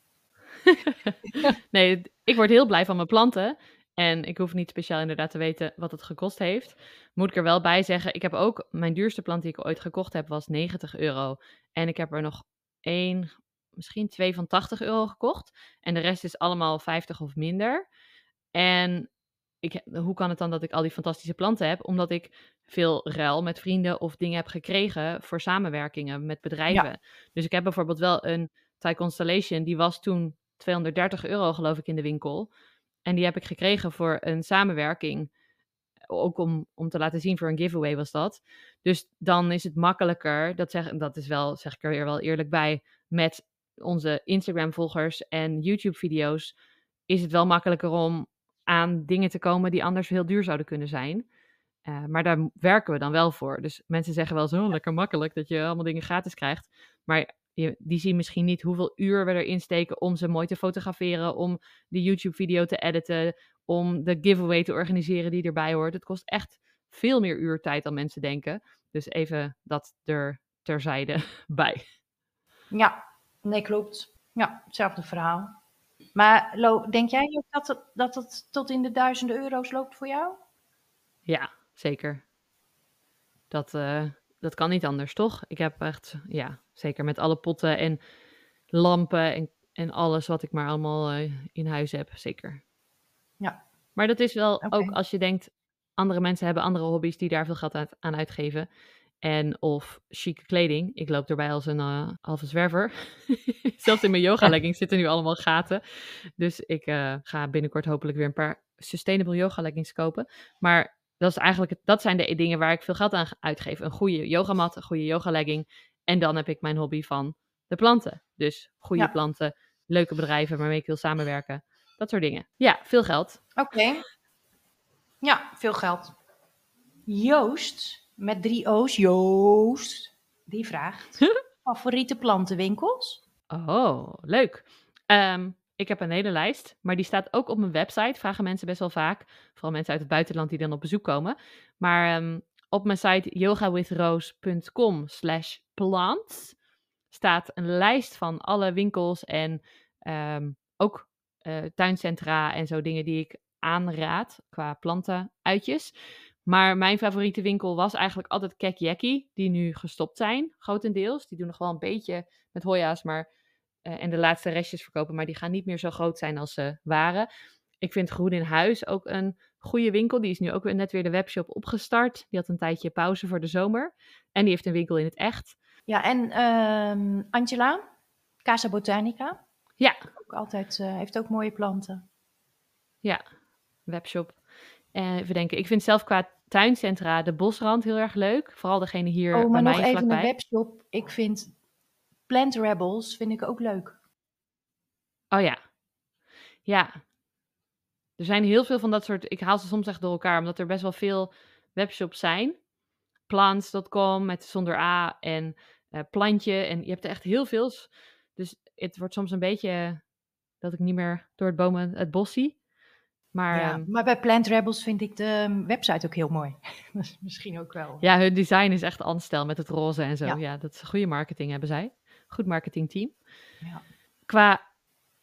Nee, ik word heel blij van mijn planten. En ik hoef niet speciaal inderdaad te weten wat het gekost heeft. Moet ik er wel bij zeggen, ik heb ook, mijn duurste plant die ik ooit gekocht heb, was 90 euro. En ik heb er nog één, misschien twee van 80 euro gekocht. En de rest is allemaal 50 of minder. En ik, hoe kan het dan dat ik al die fantastische planten heb? Omdat ik veel ruil met vrienden of dingen heb gekregen voor samenwerkingen met bedrijven. Dus ik heb bijvoorbeeld wel een Thai Constellation, die was toen 230 euro geloof ik in de winkel. En die heb ik gekregen voor een samenwerking. Ook om, om te laten zien voor een giveaway was dat. Dus dan is het makkelijker, dat, zeg, dat is wel, zeg ik er weer wel eerlijk bij, met onze Instagram-volgers en YouTube-video's, is het wel makkelijker om aan dingen te komen die anders heel duur zouden kunnen zijn. Eh, maar daar werken we dan wel voor. Dus mensen zeggen wel zo lekker makkelijk dat je allemaal dingen gratis krijgt. Maar je, die zien misschien niet hoeveel uur we erin steken om ze mooi te fotograferen, om de YouTube-video te editen, om de giveaway te organiseren die erbij hoort. Het kost echt veel meer uurtijd dan mensen denken. Dus even dat er terzijde bij. Ja, nee, klopt. Ja, hetzelfde verhaal. Maar Lo, denk jij ook dat het, dat het tot in de duizenden euro's loopt voor jou? Ja, zeker. Dat, eh, dat kan niet anders, toch? Ik heb echt, ja, zeker met alle potten en lampen en, en alles wat ik maar allemaal eh, in huis heb, zeker. Ja. Maar dat is wel ook als je denkt, andere mensen hebben andere hobby's die daar veel geld aan, uitgeven. En of chique kleding. Ik loop erbij als een eh halve zwerver. Zelfs in mijn yoga leggings zitten nu allemaal gaten. Dus ik eh, ga binnenkort hopelijk weer een paar sustainable yoga leggings kopen. Maar dat, is eigenlijk dat zijn de dingen waar ik veel geld aan uitgeef. Een goede yogamat, een goede yoga legging. En dan heb ik mijn hobby van de planten. Dus goede Ja. planten, leuke bedrijven waarmee ik wil samenwerken. Dat soort dingen. Ja, veel geld. Oké. Ja, veel geld. Joost, met drie O's, Joost, die vraagt: favoriete plantenwinkels? Oh, leuk. Ehm, ik heb een hele lijst, maar die staat ook op mijn website. Vragen mensen best wel vaak. Vooral mensen uit het buitenland die dan op bezoek komen. Maar ehm, op mijn site yogawithroos.com slash plants staat een lijst van alle winkels en ehm, ook eh, tuincentra en zo dingen die ik aanraad qua plantenuitjes. Maar mijn favoriete winkel was eigenlijk altijd Kek die nu gestopt zijn, grotendeels. Die doen nog wel een beetje met Hoya's, maar en de laatste restjes verkopen, maar die gaan niet meer zo groot zijn als ze waren. Ik vind Groen in Huis ook een goede winkel. Die is nu ook weer net weer de webshop opgestart. Die had een tijdje pauze voor de zomer. En die heeft een winkel in het echt. Ja, en ehm, Angela, Casa Botanica. Ja. Ook altijd, eh, heeft ook mooie planten. Webshop. En even denken, ik vind zelf qua tuincentra de Bosrand heel erg leuk. Vooral degene hier oh, bij maar mij nog even vlakbij. een webshop. Ik vind Plant Rebels vind ik ook leuk. Oh ja. Ja. Er zijn heel veel van dat soort. Ik haal ze soms echt door elkaar, omdat er best wel veel webshops zijn. Plants.com met zonder A en eh, plantje. En je hebt er echt heel veel. Dus het wordt soms een beetje dat ik niet meer door het bomen het bos zie. Maar ja. ehm, Maar bij Plant Rebels vind ik de um, website ook heel mooi. dat is misschien ook wel. ja, hun design is echt anstel met het roze en zo. Ja, Ja. dat is goede marketing hebben zij. Goed marketingteam. Ja. Qua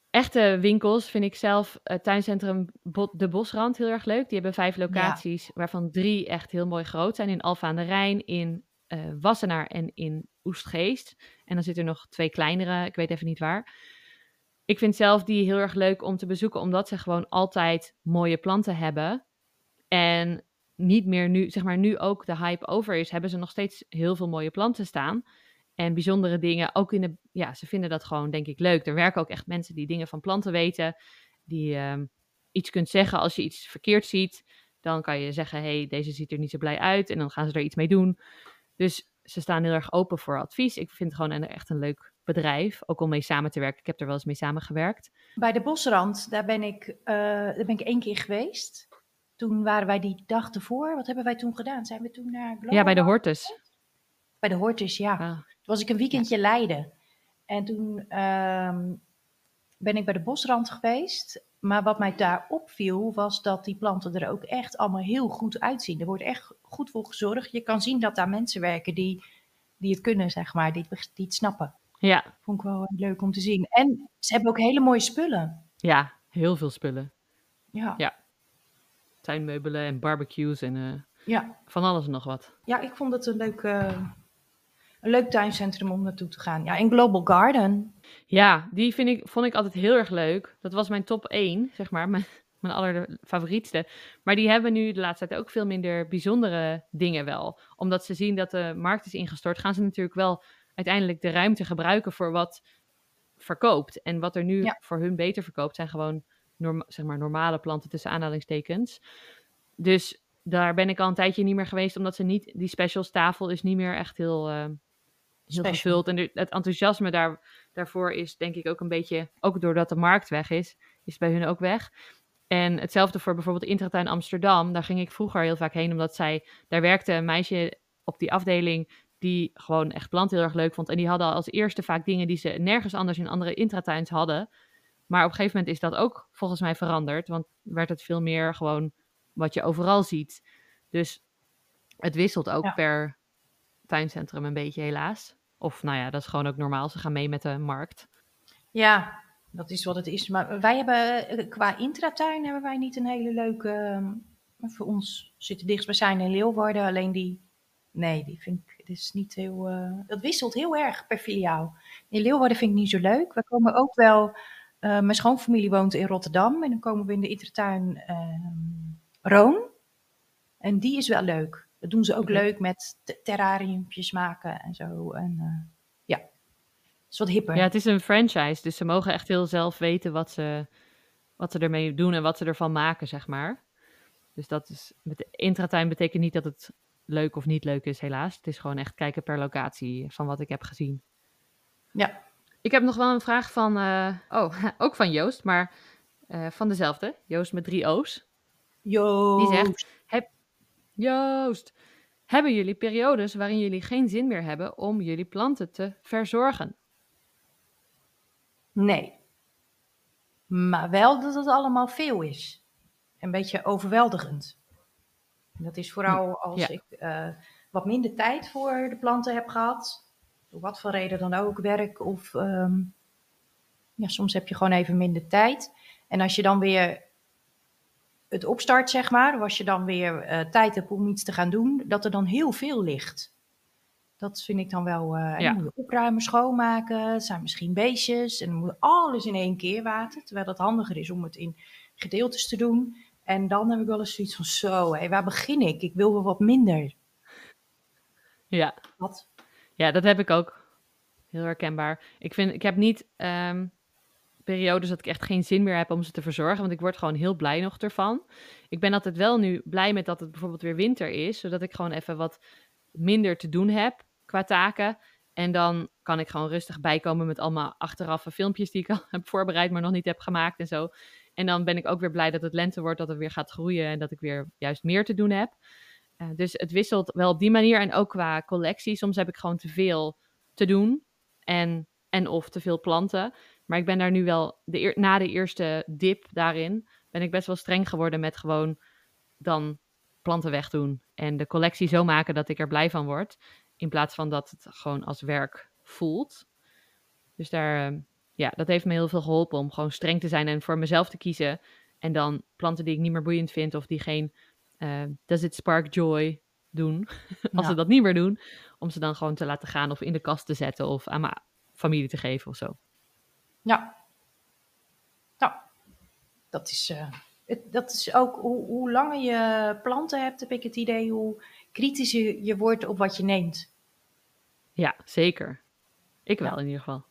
echte winkels vind ik zelf het tuincentrum Bo- De Bosrand heel erg leuk. Die hebben vijf locaties, waarvan drie echt heel mooi groot zijn. In Alfa aan de Rijn, in eh, Wassenaar en in Oestgeest. En dan zitten er nog twee kleinere, ik weet even niet waar. Ik vind zelf die heel erg leuk om te bezoeken, omdat ze gewoon altijd mooie planten hebben. En niet meer nu, zeg maar, nu ook de hype over is, hebben ze nog steeds heel veel mooie planten staan. En bijzondere dingen, ook in de, ja, ze vinden dat gewoon, denk ik, leuk. Er werken ook echt mensen die dingen van planten weten, die ehm, iets kunt zeggen als je iets verkeerd ziet. Dan kan je zeggen, hey, deze ziet er niet zo blij uit. En dan gaan ze er iets mee doen. Dus ze staan heel erg open voor advies. Ik vind het gewoon een, echt een leuk bedrijf, ook om mee samen te werken. Ik heb er wel eens mee samengewerkt. Bij de Bosrand, daar ben ik, eh, daar ben ik één keer geweest. Toen waren wij die dag ervoor. Wat hebben wij toen gedaan? Zijn we toen naar Global Ja, bij de? Hortus. Bij de Hortus, ja. Ah, was ik een weekendje Leiden. En toen ehm, ben ik bij de Bosrand geweest. Maar wat mij daar opviel, was dat die planten er ook echt allemaal heel goed uitzien. Er wordt echt goed voor gezorgd. Je kan zien dat daar mensen werken die, die het kunnen, zeg maar, die, het- die het snappen. ja, Vond ik wel leuk om te zien. En ze hebben ook hele mooie spullen. ja, heel veel spullen. Ja, Ja. Tuinmeubelen en barbecues en eh, ja. van alles en nog wat. ja ik vond het een leuk, eh, een leuk tuincentrum om naartoe te gaan. Ja, en Global Garden. Ja, die vind ik, vond ik altijd heel erg leuk. Dat was mijn top 1, zeg maar, mijn, mijn allerfavorietste. Maar die hebben nu de laatste tijd ook veel minder bijzondere dingen wel. Omdat ze zien dat de markt is ingestort, gaan ze natuurlijk wel uiteindelijk de ruimte gebruiken voor wat verkoopt. En wat er nu Ja. voor hun beter verkoopt, zijn gewoon norma- zeg maar normale planten tussen aanhalingstekens. Dus daar ben ik al een tijdje niet meer geweest, omdat ze niet, die specials tafel is niet meer echt heel, eh, heel Special. gevuld. En de- het enthousiasme daar, daarvoor is denk ik ook een beetje, ook doordat de markt weg is, is bij hun ook weg. En hetzelfde voor bijvoorbeeld Intratuin Amsterdam. Daar ging ik vroeger heel vaak heen, omdat zij, daar werkte een meisje op die afdeling die gewoon echt planten heel erg leuk vond. En die hadden als eerste vaak dingen die ze nergens anders in andere intratuins hadden. Maar op een gegeven moment is dat ook volgens mij veranderd, want werd het veel meer gewoon wat je overal ziet. Dus het wisselt ook Ja. per tuincentrum een beetje helaas. Of nou ja, dat is gewoon ook normaal. Ze gaan mee met de markt. Ja, dat is wat het is. Maar wij hebben eh, qua intratuin hebben wij niet een hele leuke. ehm, voor ons zitten dichtstbijzijn in Leeuwarden. Alleen die. Nee, die vind ik. Het is niet heel. eh, dat wisselt heel erg per filiaal. In Leeuwarden vind ik niet zo leuk. We komen ook wel. eh, mijn schoonfamilie woont in Rotterdam. En dan komen we in de intratuin ehm Roon. En die is wel leuk. Dat doen ze ook leuk met te- terrariumpjes maken en zo. En eh, ja, het is wat hipper. Ja, het is een franchise, dus ze mogen echt heel zelf weten wat ze, wat ze ermee doen en wat ze ervan maken, zeg maar. Dus dat is, met de intratuin betekent niet dat het leuk of niet leuk is, helaas. Het is gewoon echt kijken per locatie van wat ik heb gezien. Ja. Ik heb nog wel een vraag van, eh, oh, ook van Joost, maar eh, van dezelfde. Joost met drie O's. Joost. Die zegt, heb, Joost, hebben jullie periodes waarin jullie geen zin meer hebben om jullie planten te verzorgen? Nee. Maar wel dat het allemaal veel is. Een beetje overweldigend. En dat is vooral als ja. ik eh, wat minder tijd voor de planten heb gehad. Door wat voor reden dan ook, werk of... ehm, ja, soms heb je gewoon even minder tijd. En als je dan weer het opstart, zeg maar, als je dan weer eh, tijd hebt om iets te gaan doen, dat er dan heel veel ligt. Dat vind ik dan wel. en Ja. moet je opruimen, schoonmaken. Het zijn misschien beestjes. En dan moet alles in één keer water. Terwijl het handiger is om het in gedeeltes te doen. En dan heb ik wel eens zoiets van: zo, hé, waar begin ik? Ik wil wel wat minder. Ja, Wat? Ja, dat heb ik ook. Heel herkenbaar. Ik, vind, ik heb niet ehm, periodes dat ik echt geen zin meer heb om ze te verzorgen, want ik word gewoon heel blij nog ervan. Ik ben altijd wel nu blij met dat het bijvoorbeeld weer winter is, zodat ik gewoon even wat minder te doen heb qua taken. En dan kan ik gewoon rustig bijkomen met allemaal achteraffe filmpjes die ik al heb voorbereid, maar nog niet heb gemaakt en zo. En dan ben ik ook weer blij dat het lente wordt, dat het weer gaat groeien en dat ik weer juist meer te doen heb. Eh, dus het wisselt wel op die manier en ook qua collectie. Soms heb ik gewoon te veel te doen en, en of te veel planten. Maar ik ben daar nu wel, de na de eerste dip daarin, ben ik best wel streng geworden met gewoon dan planten wegdoen. En de collectie zo maken dat ik er blij van word. In plaats van dat het gewoon als werk voelt. Dus daar, ehm, ja, dat heeft me heel veel geholpen om gewoon streng te zijn en voor mezelf te kiezen. En dan planten die ik niet meer boeiend vind of die geen uh, does it spark joy doen. Als ze dat niet meer doen, om ze dan gewoon te laten gaan of in de kast te zetten of aan mijn familie te geven of zo. Ja. Nou, dat is, uh, het, dat is ook hoe, hoe langer je planten hebt, heb ik het idee, hoe kritischer je wordt op wat je neemt. Ja, zeker. Ik wel in ieder geval.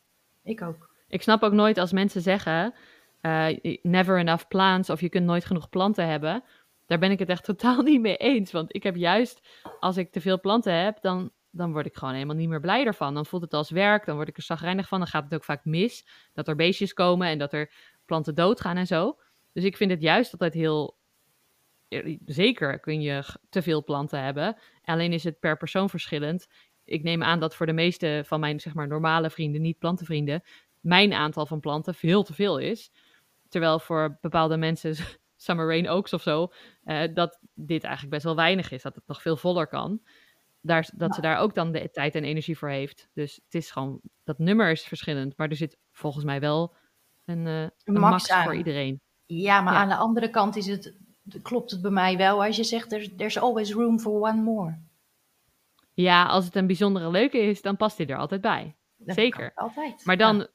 Ik ook. Ik snap ook nooit als mensen zeggen, uh, never enough plants of je kunt nooit genoeg planten hebben. Daar ben ik het echt totaal niet mee eens. Want ik heb juist, als ik te veel planten heb, dan, dan word ik gewoon helemaal niet meer blij ervan. Dan voelt het als werk, dan word ik er zagrijnig van. Dan gaat het ook vaak mis, dat er beestjes komen en dat er planten doodgaan en zo. Dus ik vind het juist altijd heel... Zeker kun je te veel planten hebben. Alleen is het per persoon verschillend. Ik neem aan dat voor de meeste van mijn zeg maar, normale vrienden, niet plantenvrienden, mijn aantal van planten veel te veel is. Terwijl voor bepaalde mensen, Summer Rain Oaks of zo, uh, dat dit eigenlijk best wel weinig is. Dat het nog veel voller kan. Daar, dat ze daar ook dan de tijd en energie voor heeft. Dus het is gewoon, dat nummer is verschillend. Maar er zit volgens mij wel een, uh, een max, voor iedereen. Ja, maar aan de andere kant is het, klopt het bij mij wel als je zegt, there's, there's always room for one more. Ja, als het een bijzondere leuke is, dan past hij er altijd bij. Zeker. Altijd. Maar dan,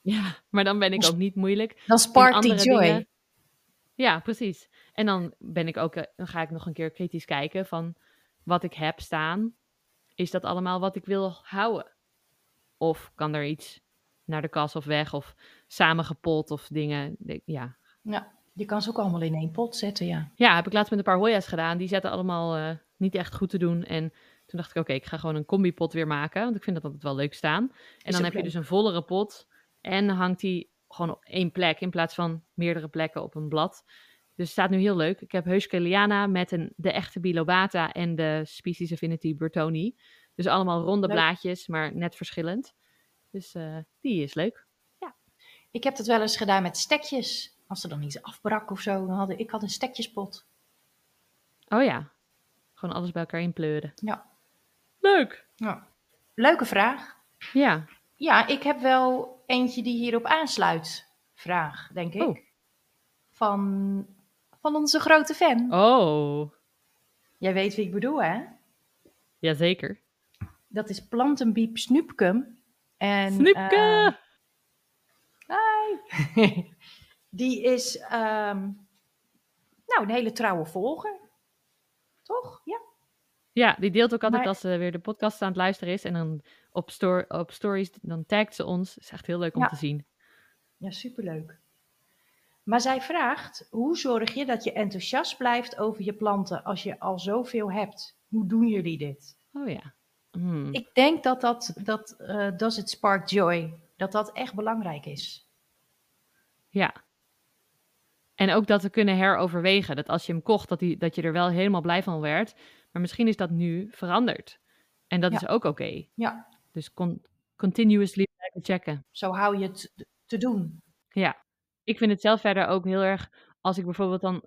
ja, maar dan ben ik ook niet moeilijk. Dan sparkt die joy. Dingen. Ja, precies. En dan ben ik ook, eh, dan ga ik nog een keer kritisch kijken van wat ik heb staan. Is dat allemaal wat ik wil houden? Of kan er iets naar de kas of weg of samengepot of dingen? Ja. Ja, je kan ze ook allemaal in één pot zetten, ja. Ja, heb ik laatst met een paar Hoya's gedaan. Die zetten allemaal uh, niet echt goed te doen. En toen dacht ik, oké, ik ga gewoon een combipot weer maken. Want ik vind dat altijd wel leuk staan. En dan heb je dus een vollere pot. En hangt die gewoon op één plek in plaats van meerdere plekken op een blad. Dus het staat nu heel leuk. Ik heb Heuskeliana met een, de echte Bilobata en de Species Affinity Bertoni. Dus allemaal ronde blaadjes, maar net verschillend. Dus uh, die is leuk. Ja. Ik heb dat wel eens gedaan met stekjes. Als er dan iets afbrak of zo, dan had ik, ik had een stekjespot. Oh ja. Gewoon alles bij elkaar inpleuren. Ja. Leuk. Ja. Leuke vraag. Ja. Ja, ik heb wel eentje die hierop aansluit. Vraag, denk ik. Oh. Van, van onze grote fan. Oh. Jij weet wie ik bedoel, hè? Jazeker. Dat is Plantenbiep Snoepkum. En, Snoepke! Uh, hi! die is um, nou, een hele trouwe volger. Toch? Ja. Ja, die deelt ook altijd als ze weer de podcast aan het luisteren is. En dan op, op stories, dan tagt ze ons. is echt heel leuk om te zien. Ja, superleuk. Maar zij vraagt, hoe zorg je dat je enthousiast blijft over je planten als je al zoveel hebt? Hoe doen jullie dit? Oh ja. Hmm. Ik denk dat dat, dat uh, Does It Spark Joy, dat dat echt belangrijk is. Ja. En ook dat we kunnen heroverwegen. Dat als je hem kocht, dat, die, dat je er wel helemaal blij van werd. Maar misschien is dat nu veranderd. En dat is ook oké. Ja. Dus con continuously checken. Zo hou je het te doen. Ja. Ik vind het zelf verder ook heel erg, als ik bijvoorbeeld dan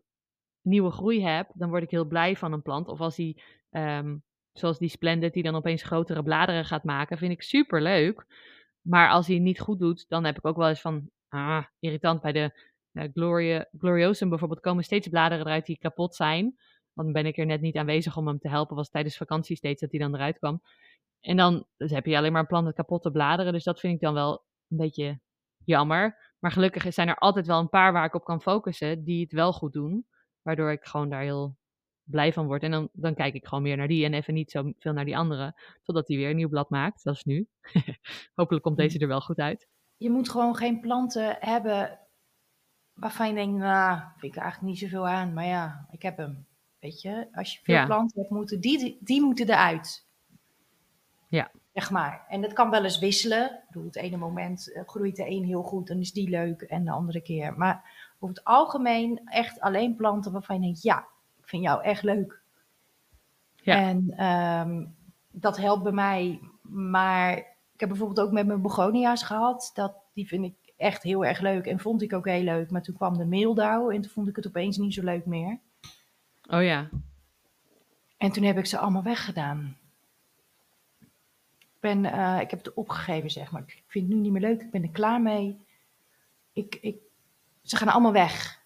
nieuwe groei heb, dan word ik heel blij van een plant. Of als die, um, zoals die Splendid, die dan opeens grotere bladeren gaat maken, vind ik super leuk. Maar als hij niet goed doet, dan heb ik ook wel eens van, ah, irritant bij de uh, Gloria, Gloriosum bijvoorbeeld, komen steeds bladeren eruit die kapot zijn. Dan ben ik er net niet aanwezig om hem te helpen. Was tijdens vakantie steeds dat hij dan eruit kwam. En dan dus heb je alleen maar een plant met kapotte bladeren. Dus dat vind ik dan wel een beetje jammer. Maar gelukkig zijn er altijd wel een paar waar ik op kan focussen die het wel goed doen. Waardoor ik gewoon daar heel blij van word. En dan, dan kijk ik gewoon meer naar die en even niet zo veel naar die andere. Totdat hij weer een nieuw blad maakt. Dat is nu. Hopelijk komt deze er wel goed uit. Je moet gewoon geen planten hebben waarvan je denkt, nou, vind ik eigenlijk niet zoveel aan. Maar ja, ik heb hem. Weet je, als je veel planten hebt, moeten die, die moeten eruit. Ja. Zeg maar. En dat kan wel eens wisselen. Bedoel, het ene moment eh, groeit de een heel goed, dan is die leuk. En de andere keer. Maar over het algemeen echt alleen planten waarvan je denkt, ja, ik vind jou echt leuk. Ja. En um, dat helpt bij mij. Maar ik heb bijvoorbeeld ook met mijn begonia's gehad. Dat, die vind ik echt heel erg leuk en vond ik ook heel leuk. Maar toen kwam de meeldauw en toen vond ik het opeens niet zo leuk meer. Oh ja. En toen heb ik ze allemaal weggedaan. Ben, eh, ik heb het opgegeven, zeg maar. Ik vind het nu niet meer leuk. Ik ben er klaar mee. Ik, ik, ze gaan allemaal weg.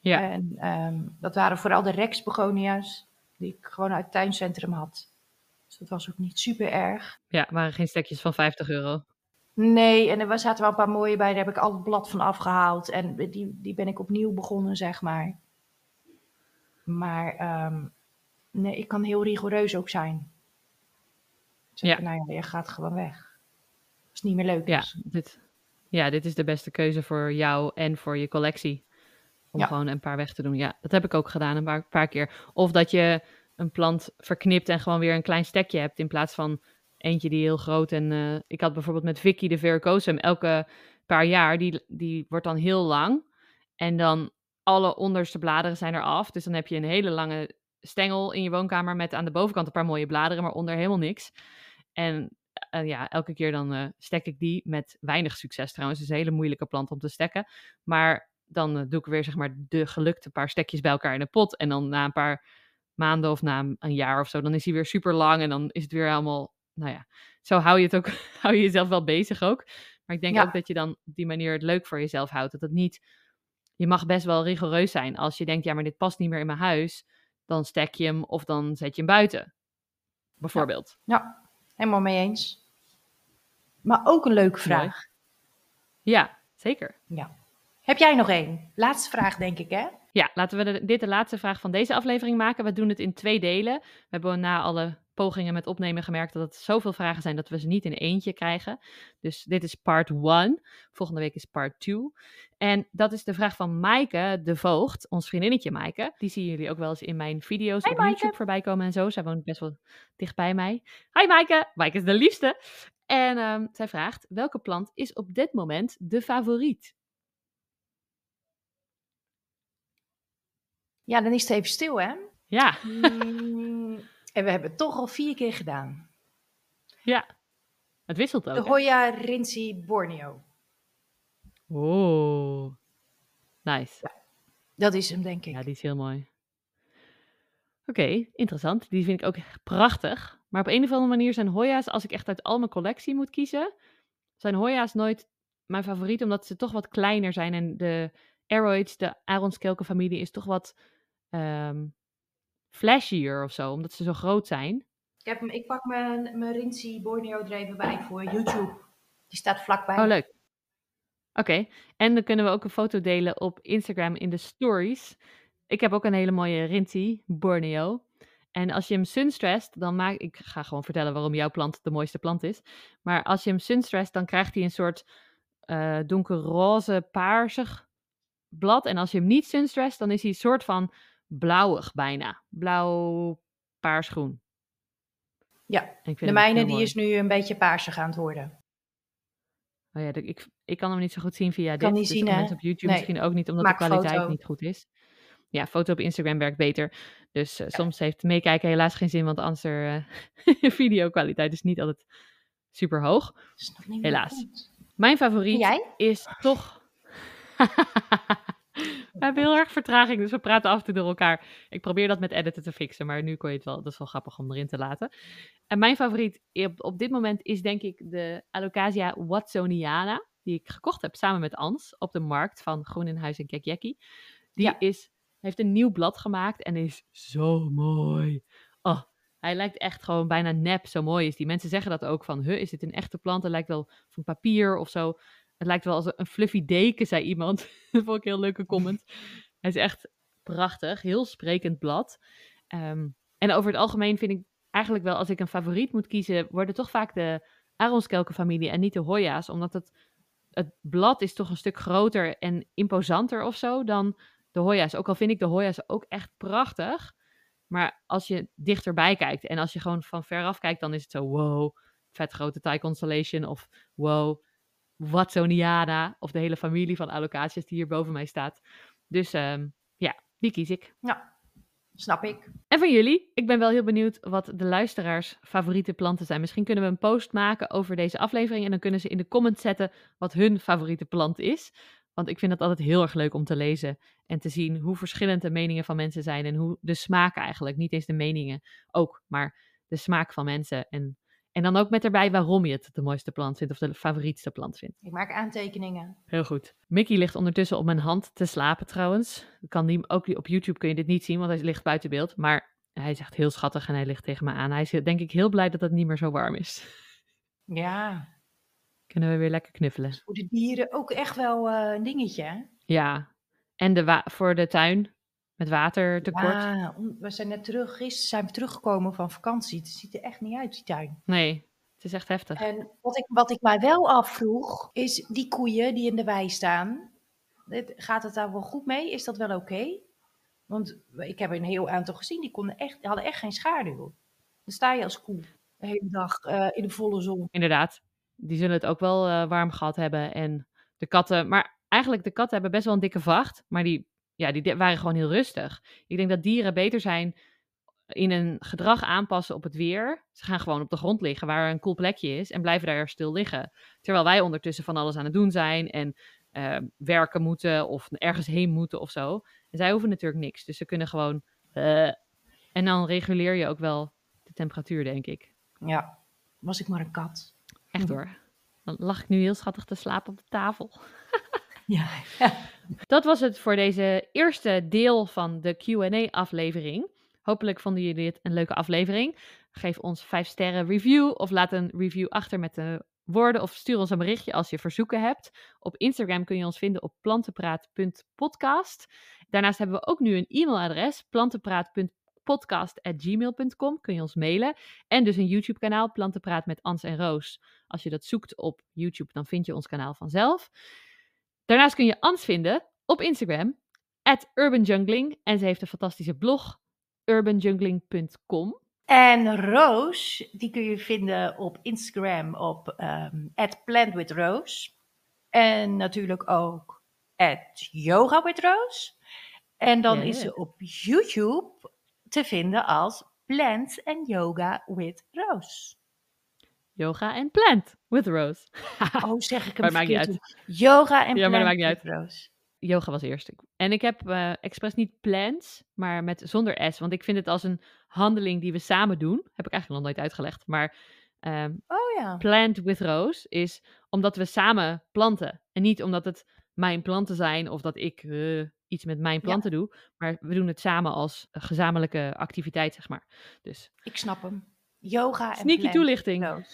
Ja. En ehm, dat waren vooral de Rex begonia's die ik gewoon uit het tuincentrum had. Dus dat was ook niet super erg. Ja, waren geen stekjes van 50 euro. Nee, en er zaten wel een paar mooie bij. Daar heb ik al het blad van afgehaald. En die, die ben ik opnieuw begonnen, zeg maar. Maar ehm, nee, ik kan heel rigoureus ook zijn. Zeg, Ja. Nou ja, je gaat gewoon weg. Als het niet meer leuk Ja, is. dit, ja, dit is de beste keuze voor jou en voor je collectie. Om Ja. gewoon een paar weg te doen. Ja, dat heb ik ook gedaan een paar, paar keer. Of dat je een plant verknipt en gewoon weer een klein stekje hebt. In plaats van eentje die heel groot. En eh, ik had bijvoorbeeld met Vicky de Verrucosum. Elke paar jaar, die, die wordt dan heel lang. En dan alle onderste bladeren zijn eraf. Dus dan heb je een hele lange stengel in je woonkamer. Met aan de bovenkant een paar mooie bladeren, maar onder helemaal niks. En eh, ja, elke keer dan eh, stek ik die met weinig succes trouwens. Het is een hele moeilijke plant om te stekken. Maar dan eh, doe ik weer zeg maar de gelukte paar stekjes bij elkaar in de pot. En dan na een paar maanden of na een- een jaar of zo, dan is hij weer super lang. En dan is het weer helemaal, nou ja, zo hou je het ook, hou je jezelf wel bezig ook. Maar ik denk Ja. ook dat je dan op die manier het leuk voor jezelf houdt. Dat het niet, je mag best wel rigoureus zijn. Als je denkt, ja, maar dit past niet meer in mijn huis, dan stek je hem of dan zet je hem buiten. Bijvoorbeeld. Ja, helemaal mee eens. Maar ook een leuke Mooi. vraag. Ja, zeker. Ja. Heb jij nog één? Laatste vraag, denk ik, hè? Ja, laten we de- dit de laatste vraag van deze aflevering maken. We doen het in twee delen. We hebben na alle pogingen met opnemen gemerkt dat het zoveel vragen zijn dat we ze niet in eentje krijgen. Dus dit is part 1. Volgende week is part 2. En dat is de vraag van Maaike de Voogd, ons vriendinnetje Maaike. Die zien jullie ook wel eens in mijn video's Hey, op Maaike. YouTube voorbij komen en zo. Zij woont best wel dicht bij mij. Hi Maaike! Maaike is de liefste. En ehm, zij vraagt, welke plant is op dit moment de favoriet? Ja, dan is het even stil, hè? Ja, Mm, en we hebben het toch al vier keer gedaan. ja. Het wisselt ook. De? Hoya Rinsi Borneo. Oh, nice. Dat is hem, denk ik. Ja, die is heel mooi. Oké, interessant. Die vind ik ook prachtig. Maar op een of andere manier zijn Hoya's, als ik echt uit al mijn collectie moet kiezen, zijn Hoya's nooit mijn favoriet, omdat ze toch wat kleiner zijn. En de Aeroids, de Aronskelkenfamilie, is toch wat ehm, flashier of zo, omdat ze zo groot zijn. Ik, heb hem, ik pak mijn, mijn Rinsi Borneo er even bij voor YouTube. Die staat vlakbij. Oh, leuk. Oké, en dan kunnen we ook een foto delen op Instagram in de stories. Ik heb ook een hele mooie Rinti Borneo. En als je hem sunstressed, dan maak ik ga gewoon vertellen waarom jouw plant de mooiste plant is. Maar als je hem sunstressed, dan krijgt hij een soort eh donkerroze paarsig blad. En als je hem niet sunstressed, dan is hij een soort van blauwig bijna. Blauw paarsgroen. Ja, En ik vind de mijne die mooi. is nu een beetje paarsig aan het worden. Oh ja, ik, ik kan hem niet zo goed zien via Kan dit. niet dus zien, voor hè? mensen op YouTube Nee. misschien ook niet, omdat Maak de kwaliteit foto. niet goed is. Ja, foto op Instagram werkt beter. Dus eh, soms heeft meekijken helaas geen zin, want anders uh, videokwaliteit is niet altijd super hoog. Helaas. Mijn favoriet is toch... we hebben heel erg vertraging, dus we praten af en toe door elkaar. Ik probeer dat met editen te fixen, maar nu kon je het wel. Dat is wel grappig om erin te laten. En mijn favoriet op, op dit moment is denk ik de Alocasia watsoniana, die ik gekocht heb samen met Ans op de markt van Groen in Huis en Kekjekkie. Die Ja. is, heeft een nieuw blad gemaakt en is zo mooi. Oh, hij lijkt echt gewoon bijna nep, zo mooi is die. Mensen zeggen dat ook van, huh, is dit een echte plant? Het lijkt wel van papier of zo. Het lijkt wel als een fluffy deken, zei iemand. dat vond ik een heel leuke comment. Hij is echt prachtig, heel sprekend blad. Ehm, en over het algemeen vind ik eigenlijk wel, als ik een favoriet moet kiezen, worden toch vaak de Aronskelkenfamilie en niet de Hoya's. Omdat het, het blad is toch een stuk groter en imposanter of zo dan de Hoya's. Ook al vind ik de Hoya's ook echt prachtig. Maar als je dichterbij kijkt en als je gewoon van veraf kijkt, dan is het zo wow, vet grote Thai Constellation of wow, Watsoniana of de hele familie van allocaties die hier boven mij staat. Dus ehm, ja, die kies ik. Ja, Snap ik. En van jullie, ik ben wel heel benieuwd wat de luisteraars favoriete planten zijn. Misschien kunnen we een post maken over deze aflevering en dan kunnen ze in de comments zetten wat hun favoriete plant is. Want ik vind het altijd heel erg leuk om te lezen en te zien hoe verschillend de meningen van mensen zijn en hoe de smaak eigenlijk, niet eens de meningen ook, maar de smaak van mensen. En, en dan ook met erbij waarom je het de mooiste plant vindt of de favorietste plant vindt. Ik maak aantekeningen. Heel goed. Mickey ligt ondertussen op mijn hand te slapen trouwens. Kan niet, ook op YouTube kun je dit niet zien, want hij ligt buiten beeld. Maar hij is echt heel schattig en hij ligt tegen me aan. Hij is denk ik heel blij dat het niet meer zo warm is. Ja. Kunnen we weer lekker knuffelen. Voor de dieren ook echt wel uh, een dingetje, hè? Ja. En de voor de tuin met watertekort. Ja, we zijn net terug. Gisteren zijn we teruggekomen van vakantie. Het ziet er echt niet uit, die tuin. Nee, het is echt heftig. En wat ik, wat ik mij wel afvroeg, is die koeien die in de wei staan. Gaat het daar wel goed mee? Is dat wel oké? Want ik heb een heel aantal gezien, die, konden echt, die hadden echt geen schaduw. Dan sta je als koe de hele dag uh, in de volle zon. Inderdaad, die zullen het ook wel uh, warm gehad hebben. En de katten, maar eigenlijk de katten hebben best wel een dikke vacht, maar die, ja, die waren gewoon heel rustig. Ik denk dat dieren beter zijn in een gedrag aanpassen op het weer. Ze gaan gewoon op de grond liggen waar een cool plekje is en blijven daar stil liggen. Terwijl wij ondertussen van alles aan het doen zijn en uh, werken moeten of ergens heen moeten of zo. En zij hoeven natuurlijk niks. Dus ze kunnen gewoon. Uh, en dan reguleer je ook wel de temperatuur, denk ik. Ja, was ik maar een kat. Echt hoor. Dan lag ik nu heel schattig te slapen op de tafel. ja. Dat was het voor deze eerste deel van de QA-aflevering. Hopelijk vonden jullie dit een leuke aflevering. Geef ons 5 sterren review of laat een review achter met de woorden of stuur ons een berichtje als je verzoeken hebt. Op Instagram kun je ons vinden op plantenpraat.podcast. Daarnaast hebben we ook nu een e-mailadres, plantenpraat.podcast.gmail.com. Kun je ons mailen. En dus een YouTube-kanaal, Plantenpraat met Ans en Roos. Als je dat zoekt op YouTube, dan vind je ons kanaal vanzelf. Daarnaast kun je Ans vinden op Instagram, at urbanjungling. En ze heeft een fantastische blog, urbanjungling.com. En Roos, die kun je vinden op Instagram op um, @plantwithroos. En natuurlijk ook at yoga with Rose. En dan is ze op YouTube te vinden als Plant and Yoga with Rose. Yoga en Plant with Rose. oh, zeg ik hem maar maakt niet uit. Yoga en ja, Plant maar maakt niet with uit. Rose. Yoga was eerst. En ik heb uh, expres niet plants, maar met zonder S. Want ik vind het als een handeling die we samen doen. Heb ik eigenlijk nog nooit uitgelegd. Maar um, oh, ja. plant with Rose is omdat we samen planten. En niet omdat het mijn planten zijn of dat ik uh, iets met mijn planten ja. doe. Maar we doen het samen als gezamenlijke activiteit, zeg maar. Dus. Ik snap hem. Yoga en Sneaky toelichting.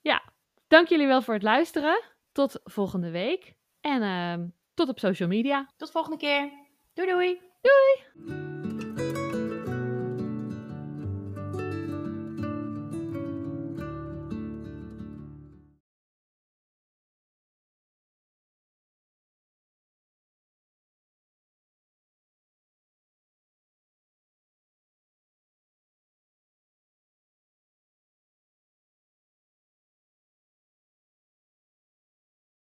Ja, dank jullie wel voor het luisteren. Tot volgende week. En uh, tot op social media. Tot volgende keer. Doei doei. Doei.